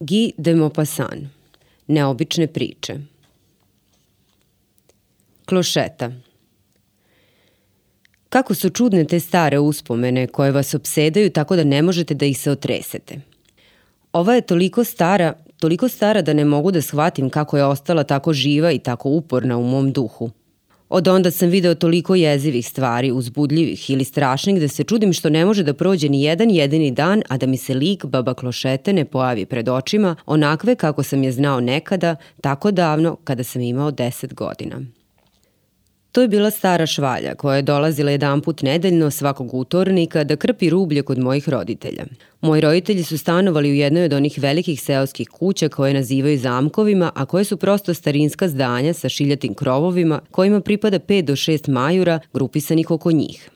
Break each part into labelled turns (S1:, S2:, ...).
S1: Guy de Maupassant Neobične priče Klošeta Kako su čudne te stare uspomene koje vas obsedaju tako da ne možete da ih se otresete. Ova je toliko stara, toliko stara da ne mogu da shvatim kako je ostala tako živa i tako uporna u mom duhu. Od onda sam video toliko jezivih stvari, uzbudljivih ili strašnih da se čudim što ne može da prođe ni jedan jedini dan, a da mi se lik baba Klošete ne pojavi pred očima, onakve kako sam je znao nekada, tako davno, kada sam imao 10 godina. To je bila stara švalja koja je dolazila jedan put nedeljno svakog utornika da krpi rublje kod mojih roditelja. Moji roditelji su stanovali u jednoj od onih velikih seoskih kuća koje nazivaju zamkovima, a koje su prosto starinska zdanja sa šiljatim krovovima kojima pripada 5 do 6 majura grupisanih oko njih.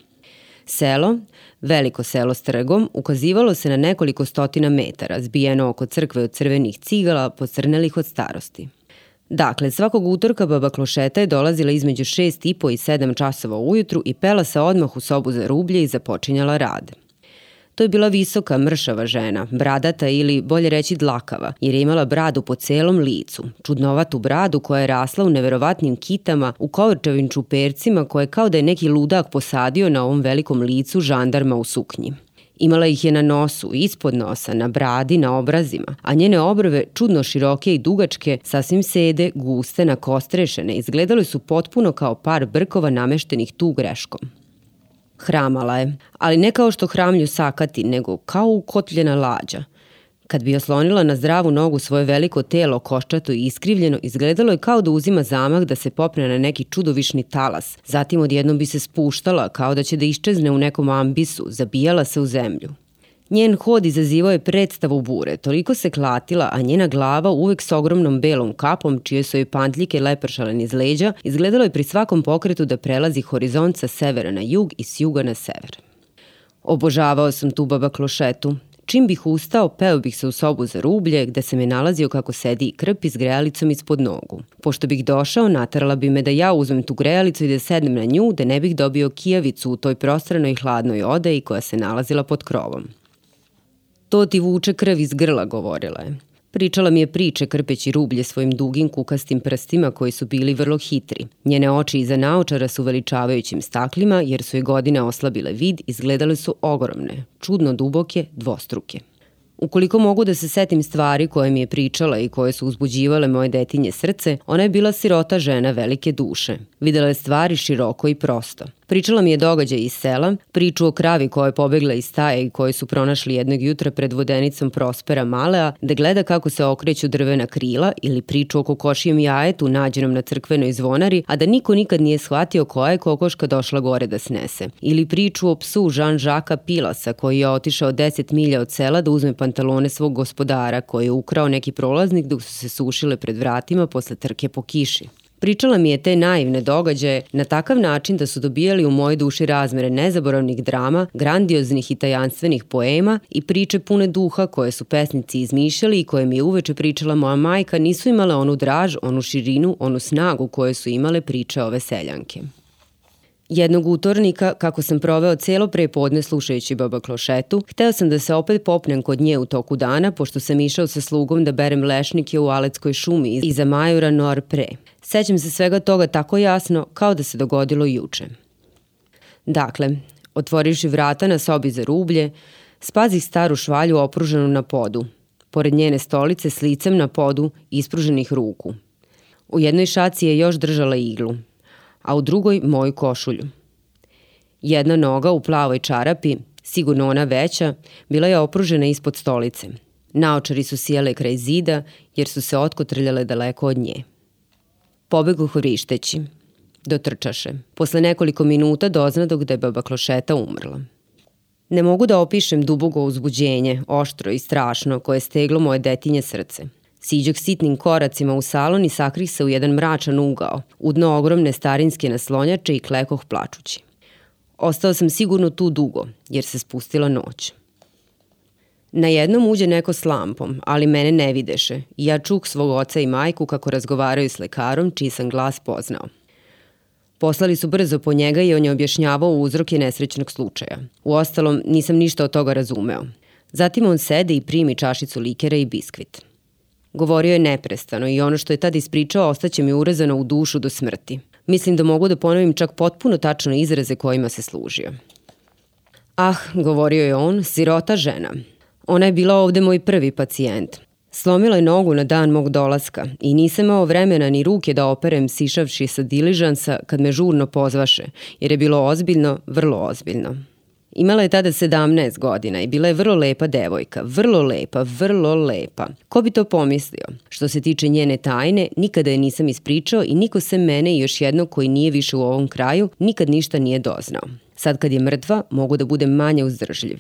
S1: Selo, veliko selo s trgom, ukazivalo se na nekoliko stotina metara, zbijeno oko crkve od crvenih cigala, pocrnelih od starosti. Dakle, svakog utorka baba Klošeta je dolazila između 6 i po i 7 časova ujutru i pela se odmah u sobu za rublje i započinjala rad. To je bila visoka, mršava žena, bradata ili, bolje reći, dlakava, jer je imala bradu po celom licu, čudnovatu bradu koja je rasla u neverovatnim kitama, u kovrčavim čupercima koje kao da je neki ludak posadio na ovom velikom licu žandarma u suknji. Imala ih je na nosu, ispod nosa, na bradi, na obrazima, a njene obrve, čudno široke i dugačke, sasvim sede, guste, nakostrešene, izgledale su potpuno kao par brkova nameštenih tu greškom. Hramala je, ali ne kao što hramlju sakati, nego kao ukotljena lađa – Kad bi oslonila na zdravu nogu svoje veliko telo, koščato i iskrivljeno, izgledalo je kao da uzima zamah da se popne na neki čudovišni talas. Zatim odjednom bi se spuštala, kao da će da iščezne u nekom ambisu, zabijala se u zemlju. Njen hod izazivao je predstavu bure, toliko se klatila, a njena glava uvek s ogromnom belom kapom, čije su joj pantljike lepršale niz leđa, izgledalo je pri svakom pokretu da prelazi horizont sa severa na jug i s juga na sever. Obožavao sam tu baba klošetu. Čim bih ustao, peo bih se u sobu za rublje, gde se me nalazio kako sedi krpi s grejalicom ispod nogu. Pošto bih došao, natarala bi me da ja uzmem tu grejalicu i da sednem na nju, da ne bih dobio kijavicu u toj prostranoj hladnoj odeji koja se nalazila pod krovom. To ti vuče krv iz grla, govorila je. Pričala mi je priče krpeći rublje svojim dugim kukastim prstima koji su bili vrlo hitri. Njene oči iza naočara su veličavajućim staklima jer su je godine oslabile vid, izgledale su ogromne, čudno duboke, dvostruke. Ukoliko mogu da se setim stvari koje mi je pričala i koje su uzbuđivale moje detinje srce, ona je bila sirota žena velike duše. Videla je stvari široko i prosto. Pričala mi je događaj iz sela, priču o kravi koja je pobegla iz staje i koju su pronašli jednog jutra pred vodenicom Prospera Malea, da gleda kako se okreću drvena krila ili priču o kokošijem jajetu nađenom na crkvenoj zvonari, a da niko nikad nije shvatio koja je kokoška došla gore da snese. Ili priču o psu Jean-Jacques Pilasa koji je otišao 10 milja od sela da uzme pantalone svog gospodara koji je ukrao neki prolaznik dok su se sušile pred vratima posle trke po kiši. Pričala mi je te naivne događaje na takav način da su dobijali u mojoj duši razmere nezaboravnih drama, grandioznih i tajanstvenih poema i priče pune duha koje su pesnici izmišljali i koje mi je uveče pričala moja majka nisu imale onu draž, onu širinu, onu snagu koje su imale priče ove seljanke. Jednog utornika, kako sam proveo celo prepodne slušajući baba Klošetu, hteo sam da se opet popnem kod nje u toku dana, pošto sam išao sa slugom da berem lešnike u Aleckoj šumi iza majura Nor Pre. Sećam se svega toga tako jasno kao da se dogodilo juče. Dakle, otvorivši vrata na sobi za rublje, spazih staru švalju opruženu na podu, pored njene stolice s licem na podu ispruženih ruku. U jednoj šaci je još držala iglu, a u drugoj moju košulju. Jedna noga u plavoj čarapi, sigurno ona veća, bila je opružena ispod stolice. Naočari su sjele kraj zida jer su se otkotrljale daleko od nje. Pobegu horišteći. Dotrčaše. Posle nekoliko minuta doznadog da je baba Klošeta umrla. Ne mogu da opišem dubogo uzbuđenje, oštro i strašno, koje je steglo moje detinje srce. Siđog sitnim koracima u salon i sakrih se u jedan mračan ugao, u dno ogromne starinske naslonjače i klekoh plačući. Ostao sam sigurno tu dugo, jer se spustila noć. Na jednom uđe neko s lampom, ali mene ne videše ja čuk svog oca i majku kako razgovaraju s lekarom, čiji sam glas poznao. Poslali su brzo po njega i on je objašnjavao uzroke nesrećnog slučaja. U ostalom, nisam ništa od toga razumeo. Zatim on sede i primi čašicu likera i biskvit. Govorio je neprestano i ono što je tad ispričao ostaće mi urezano u dušu do smrti. Mislim da mogu da ponovim čak potpuno tačno izraze kojima se služio. Ah, govorio je on, sirota žena. Ona je bila ovde moj prvi pacijent. Slomila je nogu na dan mog dolaska i nisam imao vremena ni ruke da operem sišavši sa diližansa kad me žurno pozvaše, jer je bilo ozbiljno, vrlo ozbiljno. Imala je tada 17 godina i bila je vrlo lepa devojka, vrlo lepa, vrlo lepa. Ko bi to pomislio? Što se tiče njene tajne, nikada je nisam ispričao i niko sem mene i još jednog koji nije više u ovom kraju, nikad ništa nije doznao. Sad kad je mrtva, mogu da budem manje uzdržljiv.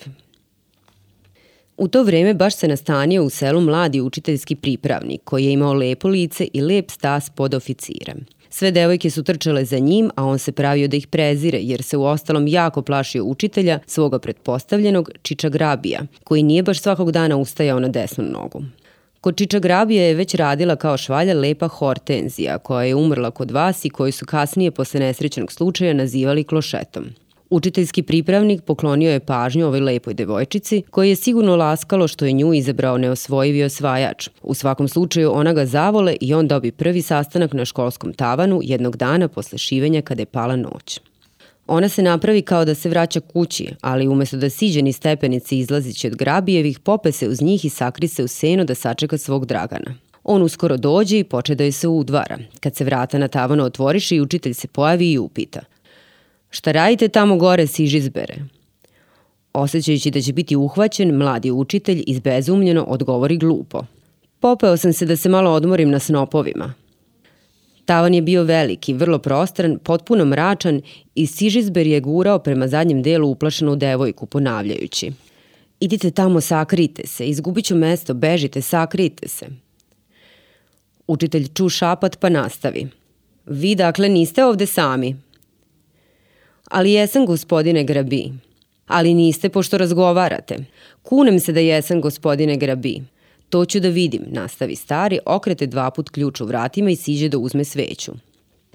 S1: U to vreme baš se nastanio u selu mladi učiteljski pripravnik koji je imao lepo lice i lep stas pod oficirem. Sve devojke su trčale za njim, a on se pravio da ih prezire, jer se u ostalom jako plašio učitelja, svoga pretpostavljenog Čiča Grabija, koji nije baš svakog dana ustajao na desnu nogu. Kod Čiča Grabija je već radila kao švalja lepa Hortenzija, koja je umrla kod vas i koju su kasnije posle nesrećenog slučaja nazivali klošetom. Učiteljski pripravnik poklonio je pažnju ovoj lepoj devojčici, koji je sigurno laskalo što je nju izabrao neosvojivi osvajač. U svakom slučaju ona ga zavole i on dobi prvi sastanak na školskom tavanu jednog dana posle šivenja kada je pala noć. Ona se napravi kao da se vraća kući, ali umesto da siđe ni stepenice izlazići od grabijevih, pope se uz njih i sakri se u seno da sačeka svog Dragana. On uskoro dođe i poče da je se udvara. Kad se vrata na tavanu otvoriše i učitelj se pojavi i upita – Šta radite tamo gore, sižizbere? Osećajući da će biti uhvaćen, mladi učitelj izbezumljeno odgovori glupo. Popeo sam se da se malo odmorim na snopovima. Tavan je bio veliki, vrlo prostran, potpuno mračan i Sižizber je gurao prema zadnjem delu uplašenu devojku, ponavljajući. Idite tamo, sakrite se, izgubit ću mesto, bežite, sakrite se. Učitelj ču šapat pa nastavi. Vi dakle niste ovde sami, Ali jesam, gospodine Grabi. Ali niste, pošto razgovarate. Kunem se da jesam, gospodine Grabi. To ću da vidim, nastavi stari, okrete dva put ključ u vratima i siđe da uzme sveću.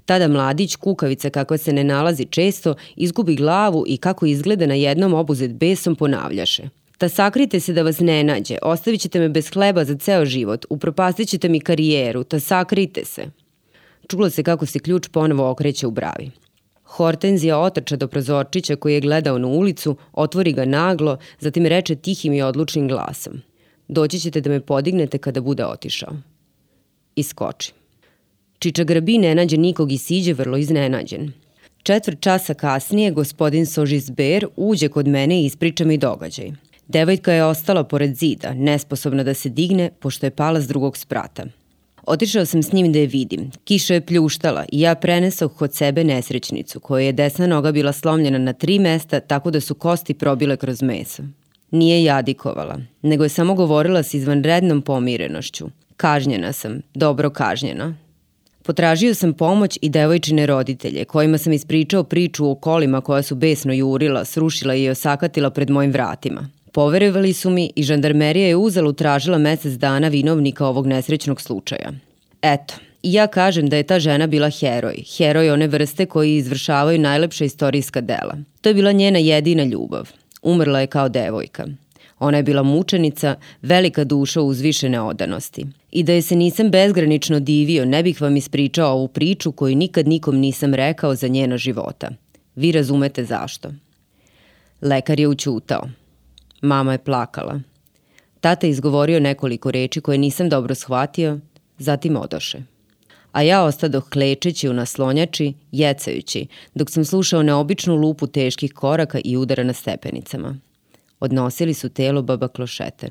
S1: Tada mladić, kukavica kakva se ne nalazi često, izgubi glavu i kako izgleda na jednom obuzet besom ponavljaše. Ta sakrite se da vas ne nađe, ostavit ćete me bez hleba za ceo život, upropastit ćete mi karijeru, ta sakrite se. Čulo se kako se ključ ponovo okreće u bravi. Hortenzija otrča do prozorčića koji je gledao na ulicu, otvori ga naglo, zatim reče tihim i odlučnim glasom. Doći ćete da me podignete kada bude otišao. Iskoči. Čiča Grabi ne nađe nikog i siđe vrlo iznenađen. Četvrt časa kasnije gospodin Sožizber uđe kod mene i ispriča mi događaj. Devojka je ostala pored zida, nesposobna da se digne, pošto je pala s drugog sprata. Otišao sam s njim da je vidim. Kiša je pljuštala i ja prenesao kod sebe nesrećnicu, koja je desna noga bila slomljena na tri mesta tako da su kosti probile kroz meso. Nije jadikovala, nego je samo govorila s izvanrednom pomirenošću. Kažnjena sam, dobro kažnjena. Potražio sam pomoć i devojčine roditelje, kojima sam ispričao priču o kolima koja su besno jurila, srušila i osakatila pred mojim vratima. Poverovali su mi i žandarmerija je uzalo tražila mesec dana vinovnika ovog nesrećnog slučaja. Eto, ja kažem da je ta žena bila heroj, heroj one vrste koji izvršavaju najlepša istorijska dela. To je bila njena jedina ljubav. Umrla je kao devojka. Ona je bila mučenica, velika duša uzvišene odanosti. I da je se nisam bezgranično divio, ne bih vam ispričao ovu priču koju nikad nikom nisam rekao za njena života. Vi razumete zašto. Lekar je učutao. Mama je plakala. Tata je izgovorio nekoliko reči koje nisam dobro shvatio, zatim odoše. A ja ostadoh klečeći u naslonjači, jecajući, dok sam slušao neobičnu lupu teških koraka i udara na stepenicama. Odnosili su telo baba klošete.